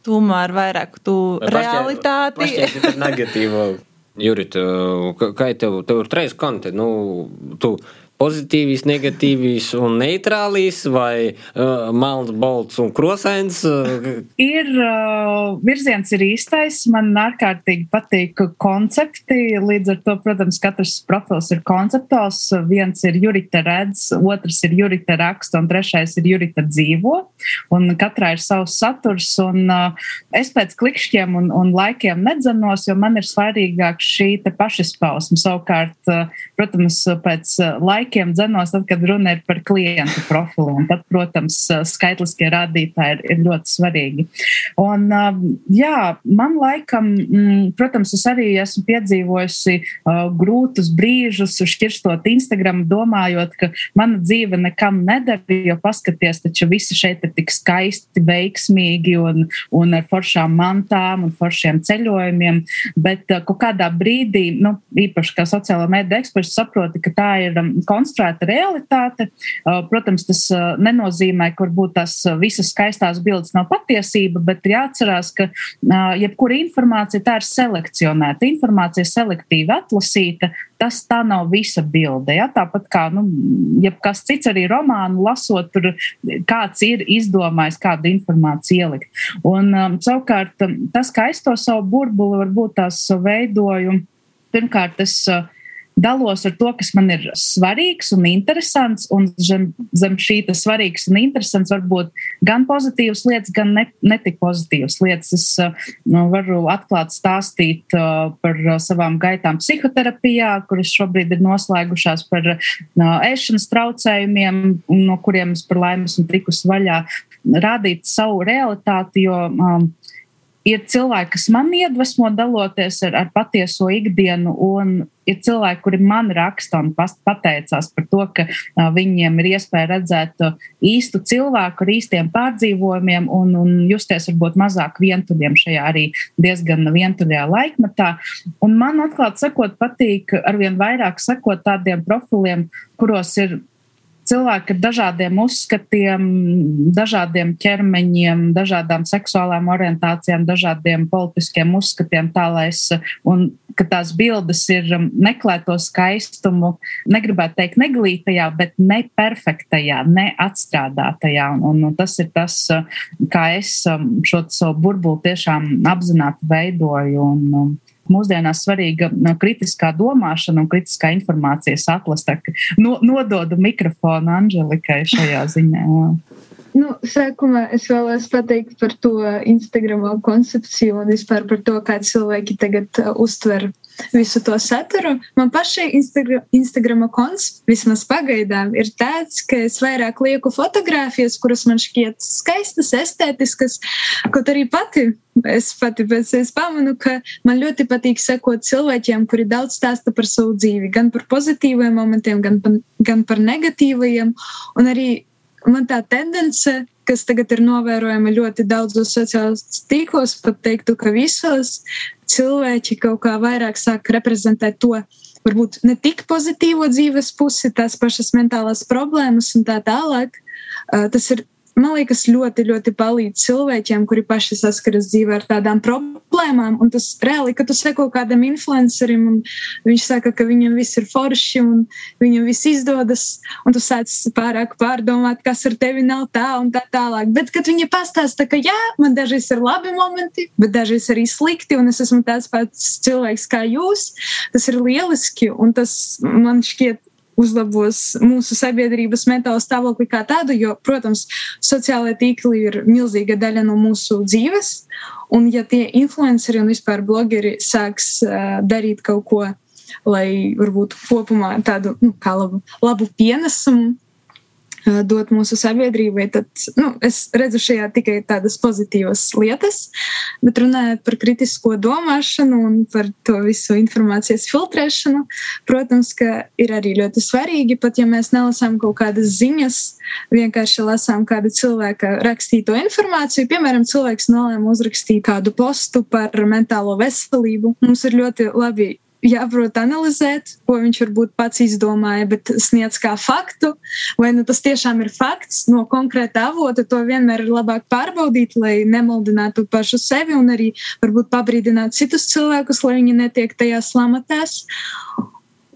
tomēr vairāk to realitāti? Ir negatīvo. Juri, tu, kā tev, tev ir trīs konti, nu, tu pozitīvs, negatīvs un neitrālīs, vai uh, melns, balts un krosains? ir uh, virziens, ir īstais. Man ārkārtīgi patīk koncepti. Līdz ar to, protams, katrs profils ir konceptuāls. Viens ir jurita redz, otrs ir jurita raksta, un trešais ir jurita dzīvo. Un katrā ir savs saturs. Un, uh, es pēc klikšķiem un, un laikiem nedzenos, jo man ir svarīgāk šī pašizpausme. Savukārt, uh, protams, pēc laika laikiem dzenos, tad, kad runa ir par klientu profiliem. Tad, protams, skaitliskie rādītāji ir, ir ļoti svarīgi. Un, jā, man laikam, mm, protams, es arī esmu piedzīvojusi uh, grūtus brīžus, šķirstot Instagram, domājot, ka mana dzīve nekam nedara, jo paskaties, taču visi šeit ir tik skaisti, veiksmīgi un, un ar foršām mantām un foršiem ceļojumiem, bet kaut kādā brīdī, nu, īpaši kā sociāla mēdī eksperts, saproti, ka tā ir um, konstruēta realitāte. Uh, protams, tas uh, nenozīmē, ka varbūt tās uh, visas skaistās bildes nav patiesība, bet ir jāatcerās, ka jebkura informācija tā ir selekcionēta, informācija selektīvi atlasīta. Tas tā nav visa bilde. Ja? Tāpat kā nu, jebkas cits arī romānu lasot, tur kāds ir izdomājis, kādu informāciju ielikt. Un, um, savukārt, um, tas, kā es to savu burbuli varbūt tās veidoju, pirmkārt, es uh, dalos ar to, kas man ir svarīgs un interesants. Un zem, zem šī svarīgs un interesants var būt gan pozitīvas lietas, gan ne, netik pozitīvas lietas. Es nu, varu atklāt stāstīt uh, par savām gaitām psihoterapijā, kuras šobrīd ir noslēgušās par ēšanas traucējumiem, no kuriem es par laimi esmu tikusi vaļā, rādīt savu realitāti. Jo, um, ir cilvēki, kas man iedvesmo daloties ar, ar patieso ikdienu, un ir cilvēki, kuri man raksta un pateicās par to, ka uh, viņiem ir iespēja redzēt uh, īstu cilvēku ar īstiem pārdzīvojumiem un, un justies varbūt mazāk vientuļiem šajā arī diezgan vientuļajā laikmetā. Un man atklāt sakot, patīk arvien vairāk sekot tādiem profiliem, kuros ir cilvēki ar dažādiem uzskatiem, dažādiem ķermeņiem, dažādām seksuālām orientācijām, dažādiem politiskiem uzskatiem, tā lai es, un ka tās bildes ir um, meklēto skaistumu, negribētu teikt neglītajā, bet ne perfektajā, ne atstrādātajā. Un, un, tas ir tas, uh, kā es um, šo savu burbuli tiešām apzināti veidoju. Un, un, mūsdienās svarīga kritiskā domāšana un kritiskā informācijas atlase. No, nododu mikrofonu Anželikai šajā ziņā. Nu, sākumā es vēlos pateikt par to Instagram koncepciju un vispār par to, kā cilvēki tagad uh, uztver visu to saturu. Man pašai Instagram, Instagram konts, vismaz pagaidām, ir tāds, ka es vairāk lieku fotogrāfijas, kuras man šķiet skaistas, estētiskas, kaut arī pati. Es pati es pamanu, ka man ļoti patīk sekot cilvēkiem, kuri daudz stāsta par savu dzīvi, gan par pozitīviem momentiem, gan, gan par negatīvajiem. Un arī man tā tendence, kas tagad ir novērojama ļoti daudzos sociālos tīklos, pat teiktu, ka visos cilvēki kaut kā vairāk sāk reprezentēt to, varbūt ne tik pozitīvo dzīves pusi, tās pašas mentālās problēmas un tā tālāk. Tas ir man liekas, ļoti, ļoti palīdz cilvēkiem, kuri paši saskaras dzīvē ar tādām problēmām. Un tas reāli, ka tu seko kādam influencerim, un viņš saka, ka viņam viss ir forši un viņam viss izdodas, un tu sāc pārāk pārdomāt, kas ar tevi nav tā un tā tālāk. Bet, kad viņi pastāsta, ka jā, man dažreiz ir labi momenti, bet dažreiz arī slikti, un es esmu tāds pats cilvēks kā jūs, tas ir lieliski, un tas man šķiet uzlabos mūsu sabiedrības mentālo stāvokli kā tādu, jo, protams, sociālai tīkli ir milzīga daļa no mūsu dzīves. Un, ja tie influenceri un vispār blogeri sāks uh, darīt kaut ko, lai varbūt kopumā tādu nu, labu, labu pienesumu dot mūsu sabiedrībai, tad nu, es redzu šajā tikai tādas pozitīvas lietas. Bet runājot par kritisko domāšanu un par to visu informācijas filtrēšanu, protams, ka ir arī ļoti svarīgi, pat ja mēs nelasām kaut kādas ziņas, vienkārši lasām kādu cilvēka rakstīto informāciju. Piemēram, cilvēks nolēma uzrakstīt kādu postu par mentālo veselību. Mums ir ļoti labi jāprot analizēt, ko viņš varbūt pats izdomāja, bet sniedz kā faktu, vai nu tas tiešām ir fakts no konkrēta avota. To vienmēr ir labāk pārbaudīt, lai nemaldinātu pašu sevi un arī varbūt pabrīdinātu citus cilvēkus, lai viņi netiek tajās lamatās.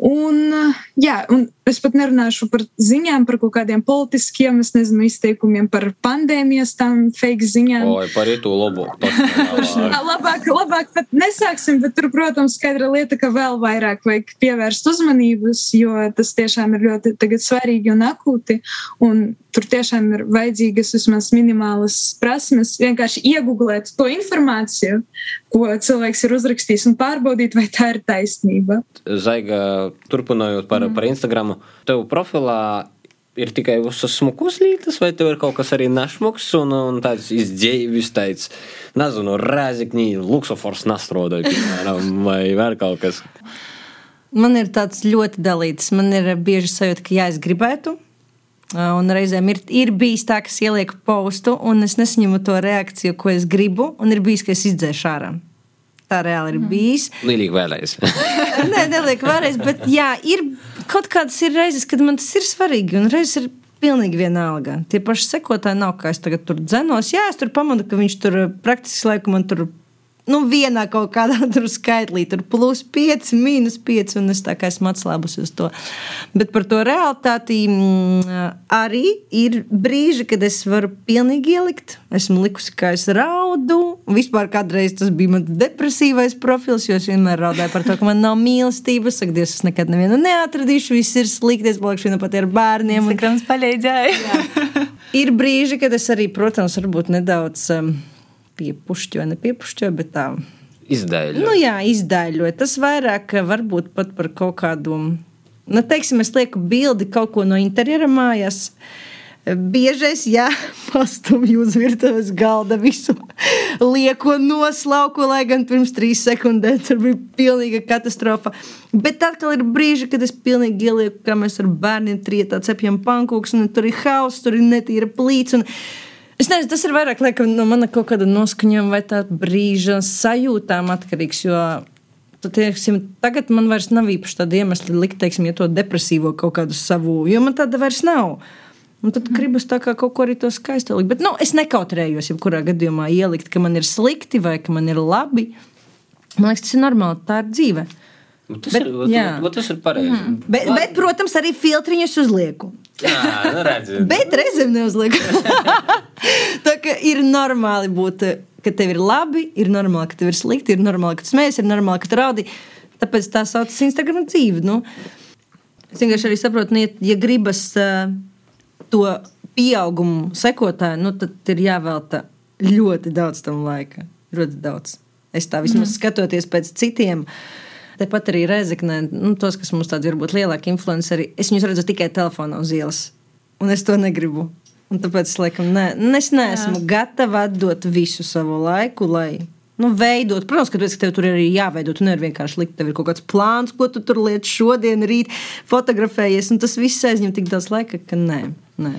Un, jā, un es pat nerunāšu par ziņām, par kaut kādiem politiskiem, es nezinu, izteikumiem par pandēmijas, tām fake ziņām. Oi, par itu labāk. labāk, labāk pat nesāksim, bet tur, protams, skaidra lieta, ka vēl vairāk vajag pievērst uzmanības, jo tas tiešām ir ļoti tagad svarīgi un akūti. Un tur tiešām ir vajadzīgas vismaz minimālas prasmes, vienkārši iegūglēt to informāciju, ko cilvēks ir uzrakstījis un pārbaudīt, vai tā ir taisnība. Zaiga, turpinājot par, mm. par Instagram, tev profilā ir tikai uzsācis smukus lītas, vai tev ir kaut kas arī nešmuks un, un tāds izdzēvis, tāds, nezinu, rēzikņī, luksofors nastrodoja, piemēram, vai vēl kaut kas. Man ir tāds ļoti dalīts. Man ir bieži sajūta, ka jā, es gribētu. Un reizēm ir, ir bijis tā, ka es ielieku postu, un es nesaņemu to reakciju, ko es gribu, un ir bijis, ka es izdzēšu ārā tā reāli ir mm. bijis. Līdīgi vēlreiz. Nē, neliek vēlreiz, bet jā, ir kaut kādas ir reizes, kad man tas ir svarīgi, un reizes ir pilnīgi vienalga. Tie paši sekotāji nav, kā es tagad tur dzenos. Jā, es tur pamanu, ka viņš tur praktiski laiku man tur nu, vienā kaut kādā tur skaitlī, tur plus 5, minus 5, un es tā kā esmu atslābus uz to. Bet par to realitāti mm, arī ir brīži, kad es varu pilnīgi ielikt. Esmu likusi, kā es raudu. Vispār kādreiz tas bija mans depresīvais profils, jo es vienmēr raudāju par to, ka man nav mīlestības. Saku, Dievs, es nekad nevienu neatradīšu, viss ir slikti, es palikšu viena pati ar bērniem. Instagrams palīdzēja. ir brīži, kad es arī, protams, varbūt nedaudz. Um, piepušķoja, nepiepušķoja, bet tā. Izdaļoja. Nu, jā, izdaļoja. Tas vairāk varbūt pat par kaut kādu, nu, teiksim, es lieku bildi kaut ko no interjera mājās. Biežais, jā, pastumju uz virtuves galda visu lieko noslauku, lai gan pirms trīs sekundēm tur bija pilnīga katastrofa. Bet atkal ir brīži, kad es pilnīgi ielieku, kā mēs ar bērniem trietā cepjam pankūks, un tur ir hauss, tur ir netīra plīts. Un, Es nezinu, tas ir vairāk laikam, no mana kaut kāda noskaņojuma vai tāda brīža sajūtām atkarīgs. Jo tu, teiksim, tagad man vairs nav īpaši tāda iemesla likt, teiksim, ja to depresīvo kaut kādu savu, jo man tāda vairs nav. Un tad mm. gribas tā kā kaut ko arī to skaistu likt. Bet nu, es nekautrējos, jebkurā gadījumā ielikt, ka man ir slikti vai ka man ir labi. Man liekas, tas ir normāli, tā ir dzīve. Nu, tas, bet, ir, jā. bet, tas ir pareizi. Mm. Bet, bet, protams, arī filtriņus uzlieku. Jā, nu redzi. bet reizēm neuzlieku. tā kā ir normāli būt, ka tev ir labi, ir normāli, ka tev ir slikti, ir normāli, ka tu smējies, ir normāli, ka tu raudi. Tāpēc tā saucas Instagram dzīve. Nu, es vienkārši arī saprotu, nu, ja, ja gribas uh, to pieaugumu sekotāju, nu, tad ir jāvelta ļoti daudz tam laika. Ļoti daudz. Es tā vismaz mm. skatoties pēc citiem. Uh, Tepat arī Rezeknē, nu, tos, kas mums tādi varbūt lielāki influenceri, es viņus redzu tikai telefonā uz ielas. Un es to negribu. Un tāpēc es laikam ne, es neesmu Jā. gatava atdot visu savu laiku, lai nu, veidot. Protams, ka tev tur ir arī jāveido. Tu nevari vienkārši likt, tev ir kaut kāds plāns, ko tu tur lietas šodien, rīt fotografējies. Tas viss aizņem tik daudz laika, ka nē. nē.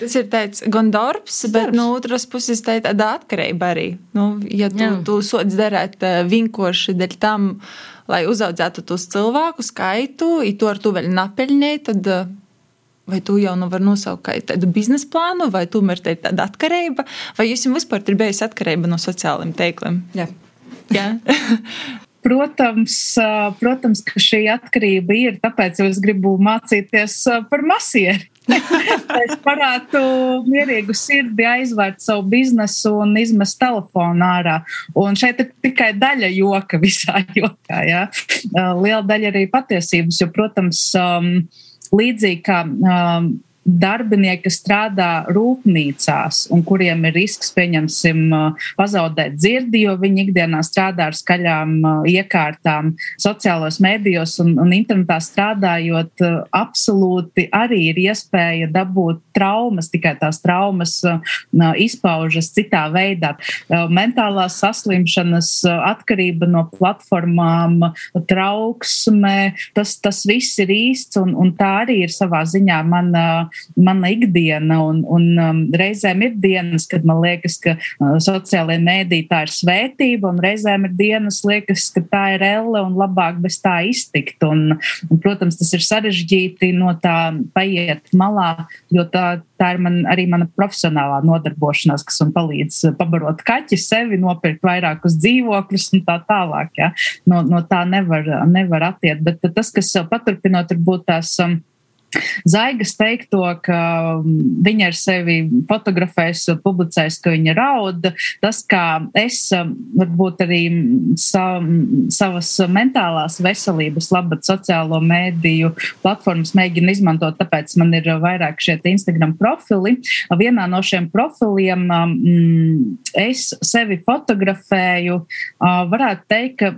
Tas ir tāds gan darbs, bet no otras puses tā ir tāda atkarība arī. Nu, ja tu, Jā. tu sots darēt eh, vinkoši dēļ tam, lai uzaudzētu tos cilvēku skaitu, ja to ar to vēl napeļņēji, tad eh, vai tu jau nu vari nosaukt kā tādu biznesa plānu, vai tomēr tā ir tāda atkarība, vai jums vispār ir bijusi atkarība no sociālajiem teikliem? Jā. Jā. Protams, protams, ka šī atkarība ir, tāpēc es gribu mācīties par masieri. es varētu mierīgu sirdi aizvērt savu biznesu un izmest telefonu ārā. Un šeit ir tikai daļa joka visā jokā. Ja? Liela daļa arī patiesības, jo, protams, um, līdzīgi kā um, darbinieki, kas strādā rūpnīcās un kuriem ir risks, pieņemsim, pazaudēt dzirdi, jo viņi ikdienā strādā ar skaļām iekārtām, sociālos mēdījos un, un internetā strādājot, absolūti arī ir iespēja dabūt traumas, tikai tās traumas izpaužas citā veidā. Mentālās saslimšanas, atkarība no platformām, trauksme, tas, tas viss ir īsts un, un tā arī ir savā ziņā mana mana ikdiena. Un, un um, reizēm ir dienas, kad man liekas, ka uh, sociālajie mēdī tā ir svētība, un reizēm ir dienas, liekas, ka tā ir elle un labāk bez tā iztikt. Un, un, protams, tas ir sarežģīti no tā paiet malā, jo tā, tā ir man, arī mana profesionālā nodarbošanās, kas man palīdz pabarot kaķi, sevi, nopirkt vairākus dzīvokļus un tā tālāk. Ja? No, no tā nevar, nevar attiekt. Bet tas, kas paturpinot, varbūt tās. Um, Zaigas teikto, ka um, viņa ar sevi fotografēs, publicēs, ka viņa raud. Tas, kā es um, varbūt arī sa, savas mentālās veselības labad sociālo mēdīju platformas mēģinu izmantot, tāpēc man ir vairāk šie Instagram profili. Vienā no šiem profiliem um, es sevi fotografēju, varētu teikt, ka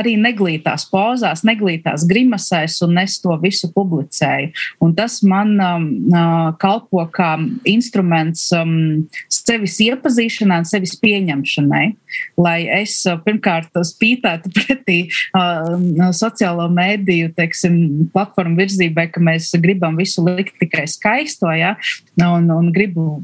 arī neglītās pozās, neglītās grimasēs, un es to visu publicēju. Un tas man um, uh, kalpo kā instruments um, sevis iepazīšanai, sevis pieņemšanai, lai es uh, pirmkārt spītētu pretī uh, sociālo mēdīju teiksim, platformu virzībai, ka mēs gribam visu likt tikai skaisto, ja, un, un gribu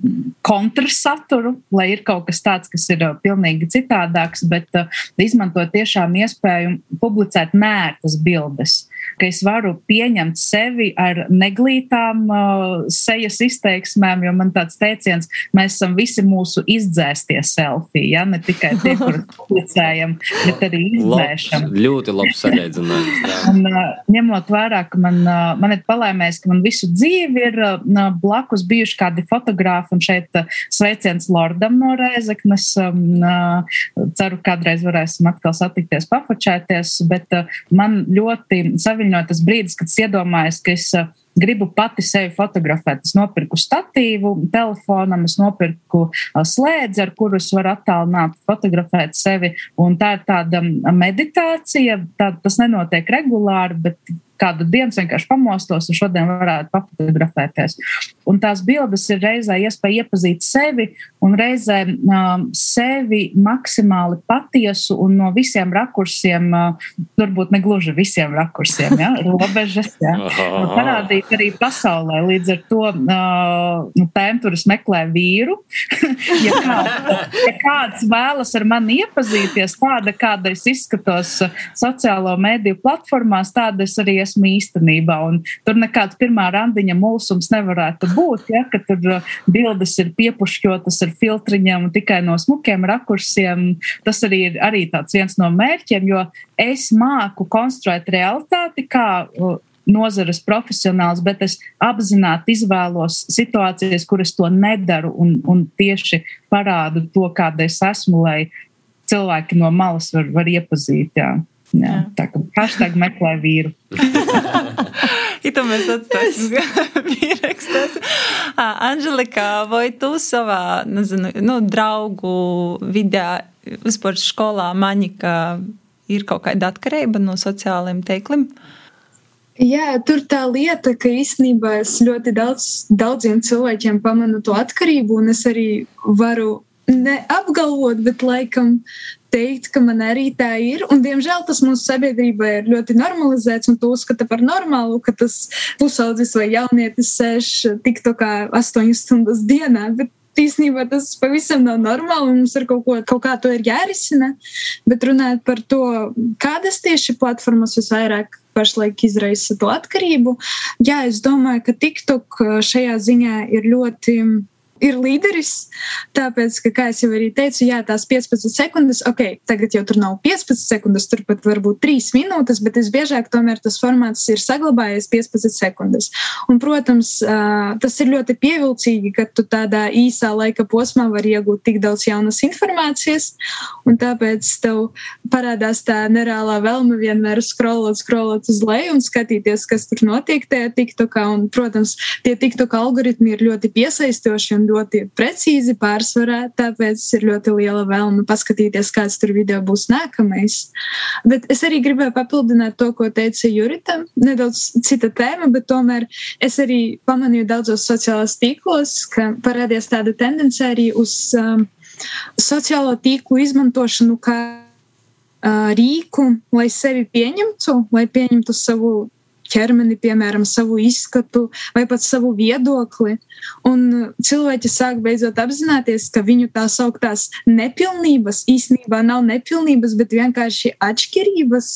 kontrasaturu, lai ir kaut kas tāds, kas ir uh, pilnīgi citādāks, bet uh, izmantot tiešām iespēju publicēt mērtas bildes ka es varu pieņemt sevi ar neglītām uh, sejas izteiksmēm, jo man tāds teiciens, mēs esam visi mūsu izdzēstie selfiji, ja? Ne tikai tie, kurus publicējam, bet arī izdzēšam. Labs, ļoti labs sareizinājums. Un, ņemot vērā, ka man, man ir palēmējis, ka man visu dzīvi ir blakus bijuši kādi fotografi, un šeit sveiciens Lordam no Rēzeknes. Uh, ceru, kādreiz varēsim atkal satikties, pafočēties, bet man ļoti savi saviņot tas brīdis, kad es iedomājos, ka es gribu pati sevi fotografēt. Es nopirku statīvu telefonam, es nopirku slēdzi, ar kuru es varu attālināt, fotografēt sevi. Un tā ir tāda meditācija. Tā, tas nenotiek regulāri, bet kādu dienu vienkārši pamostos un šodien varētu papotografēties. Un tās bildes ir reizē iespēja iepazīt sevi un reizē um, sevi maksimāli patiesu un no visiem rakursiem, uh, varbūt ne gluži visiem rakursiem, ja, robežas, ja, parādīt arī pasaulē. Līdz ar to uh, nu, tēmturis meklē vīru. ja, kāds, ja kāds vēlas ar mani iepazīties, tāda, kāda es izskatos sociālo mediju platformās, tāda es arī esmu īstenībā. Un tur nekāds pirmā randiņa mulsums nevarētu būt, ja, ka tur uh, bildes ir piepušķotas ar filtriņiem un tikai no smukiem rakursiem. Tas arī ir arī viens no mērķiem, jo es māku konstruēt realitāti kā uh, nozares profesionāls, bet es apzināti izvēlos situācijas, kuras to nedaru un, un tieši parādu to, kāda es esmu, lai cilvēki no malas var, var iepazīt. Jā. Jā, jā. Tā kā hashtag meklē vīru. Ito mēs atstāsim pierakstās. Anželika, vai tu savā, nezinu, nu, draugu vidē, vispār skolā mani, ka ir kaut kāda atkarība no sociālajiem teikliem? Jā, tur tā lieta, ka īstenībā es ļoti daudz, daudziem cilvēkiem pamanu to atkarību, un es arī varu neapgalvot, bet laikam teikt, ka man arī tā ir. Un, diemžēl tas mūsu sabiedrībā ir ļoti normalizēts, un to uzskata par normālu, ka tas pusaudzis vai jaunietis sēž tikto kā astoņas stundas dienā. Bet īstenībā tas pavisam nav normāli. Mums ar kaut, ko, kaut kā to ir jārisina. Bet runājot par to, kādas tieši platformas visvairāk pašlaik izraisa to atkarību, jā, es domāju, ka TikTok šajā ziņā ir ļoti ir līderis. Tāpēc, ka, kā jau arī teicu, jā, tās 15 sekundes, ok, tagad jau tur nav 15 sekundes, tur pat varbūt 3 minūtes, bet visbiežāk tomēr tas formāts ir saglabājies 15 sekundes. Un, protams, tas ir ļoti pievilcīgi, ka tu tādā īsā laika posmā vari iegūt tik daudz jaunas informācijas, un tāpēc tev parādās tā nereālā vēlme vienmēr scrollot, scrollot uz leju un skatīties, kas tur notiek tajā TikTokā. Un, protams, tie TikTok algoritmi ir ļoti piesaistoši un ļoti precīzi pārsvarā, tāpēc ir ļoti liela vēlme paskatīties, kāds tur video būs nākamais. Bet es arī gribēju papildināt to, ko teica Jurita. Nedaudz cita tēma, bet tomēr es arī pamanīju daudzos sociālajos tīklos, ka parādījās tāda tendence arī uz um, sociālo tīklu izmantošanu kā uh, rīku, lai sevi pieņemtu, lai pieņemtu savu ķermeni, piemēram, savu izskatu vai pat savu viedokli. Un cilvēki sāk beidzot apzināties, ka viņu tā sauktās nepilnības īstenībā nav nepilnības, bet vienkārši atšķirības.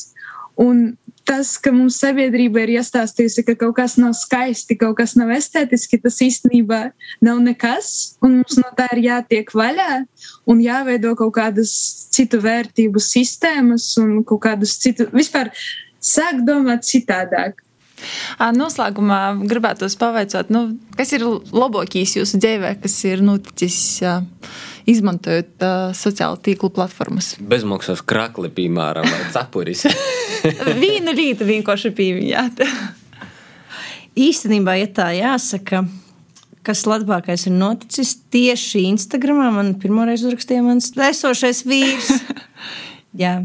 Un tas, ka mums sabiedrība ir iestāstījusi, ka kaut kas nav skaisti, kaut kas nav estētiski, tas īstenībā nav nekas. Un mums no tā ir jātiek vaļā un jāveido kaut kādas citu vērtību sistēmas un kaut kādus citu, vispār sāk domāt citādāk. Noslēgumā gribētu pavaicāt, nu, kas ir labākais jūsu dzīvē, kas ir noticis izmantojot sociālo tīklu platformas? Bezmaksas krakli, piemēram, vai cepuris. Vienu rītu vienkārši pieminēt. Īstenībā, ja tā jāsaka, kas labākais ir noticis tieši Instagramā, man pirmoreiz uzrakstīja mans esošais vīrs. Jā.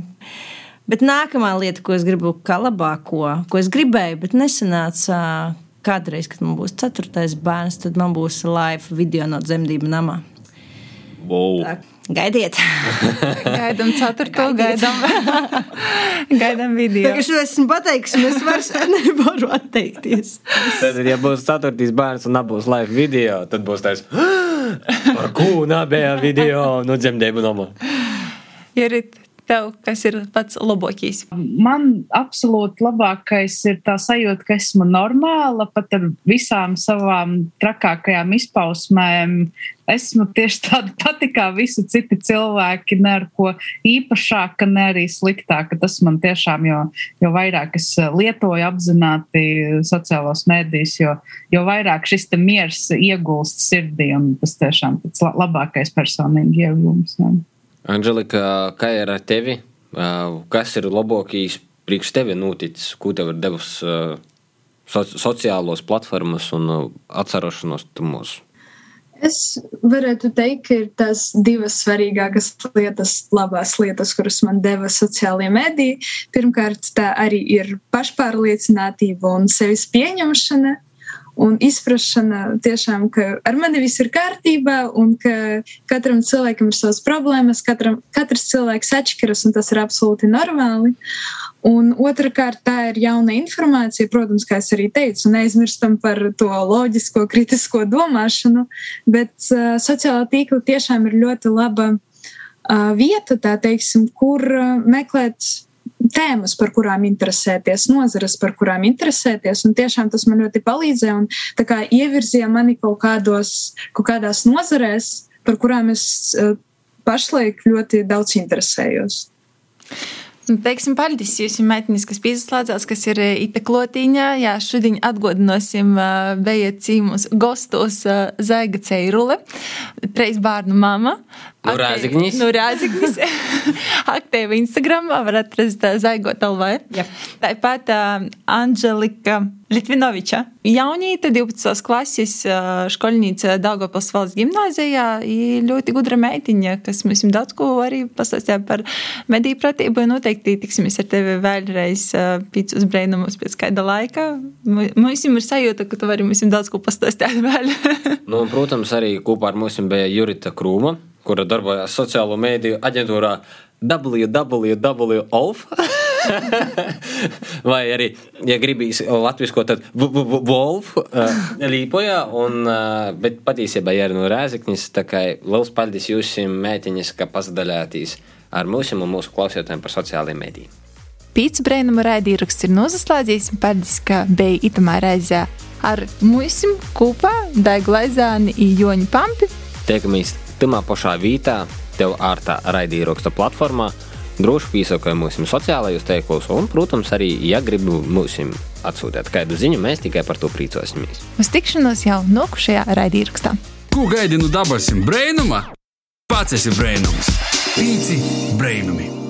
Bet nākamā lieta, ko es gribu, kā labāko, ko es gribēju, bet nesanāca kādreiz, kad man būs ceturtais bērns, tad man būs live video no dzemdību namā. Wow. Tā, gaidiet! gaidām ceturto, gaidām, gaidām video. Es esmu pateicis, un es vairs nevaru atteikties. Tad, ja būs ceturtais bērns un nebūs live video, tad būs tāds par kūnu abējā video no dzemdību namā. Jurit, tev, kas ir pats labākais? Man absolūti labākais ir tā sajūta, ka esmu normāla, pat ar visām savām trakākajām izpausmēm. Esmu tieši tāda pati kā visi citi cilvēki, ne ar ko īpašāka, ne arī sliktāka. Tas man tiešām, jo, jo vairāk es lietoju apzināti sociālos mēdījus, jo, jo vairāk šis miers iegulst sirdī, un tas tiešām pats labākais personīgi iegūms. Jā. Anželika, kā ir ar tevi? Kas ir labākais priekš tevi noticis, ko tev ir devusi soci sociālos platformas un atcerošanos tumos? Es varētu teikt, ka ir tās divas svarīgākās lietas, labās lietas, kuras man deva sociālajie mediji. Pirmkārt, tā arī ir pašpārliecinātība un sevis pieņemšana un izpratne tiešām, ka ar mani viss ir kārtībā un ka katram cilvēkam ir savas problēmas, katram, katrs cilvēks atšķiras un tas ir absolūti normāli. Un otrkārt, tā ir jauna informācija, protams, kā es arī teicu, neaizmirstam par to loģisko, kritisko domāšanu, bet uh, sociālā tīkla tiešām ir ļoti laba uh, vieta, tā teiksim, kur uh, meklēt tēmas, par kurām interesēties, nozares, par kurām interesēties. Un tiešām tas man ļoti palīdzēja un kā, ievirzīja mani kaut, kādos, kaut kādās nozarēs, par kurām es uh, pašlaik ļoti daudz interesējos. Teiksim, paldies jums, meitenes, kas pieslēdzās, kas ir iteklotīņā. Jā, šodien atgodināsim bija cīmus gostos Zaiga Ceirule, treis bārnu mama. Nu, Rāziknis. Nu, Rāziknis. Aktīvi Instagramā var atrast Zaigot LV. Jā. Tāpat uh, Anželika Litvinoviča. Jaunīte 12. klases školnīca Daugavpils valsts gimnāzijā. Ļoti gudra meitiņa, kas mums daudz ko arī pastāstīja par mediju pratību. Noteikti tiksimies ar tevi vēlreiz pīcus brēnumus pēc kāda laika. Mums ir sajūta, ka tu vari mums daudz ko pastāstīt vēl. nu, protams, arī kopā ar mums bija Jurita Krūma kura darbojās sociālo mēdīju aģentūrā WWF. Vai arī, ja gribīs latviešu, tad Wolf līpoja, un, bet patiesībā ir no Rēzeknis, tā kā liels paldies jums, mētiņas, ka pasadalījāties ar mums un mūsu klausītājiem par sociālajiem mēdījiem. Pīcis brēnuma raidījums ir noslēdzies. Paldies, ka bija itamā reizē ar mums kopā Daigu Laizāni un Joņu Pampi. Tiekamies tamā pašā vietā, tev ārtā raidījuma platformā. Droši piesakojam mūsu sociālajos teiklos, un, protams, arī, ja gribu mums atsūtīt kādu ziņu, mēs tikai par to priecosimies. Uz tikšanos jau nokušajā raidījumā. Ko gaidi no dabasim brēnuma? Pats esi brēnums. Pīci brēnumi!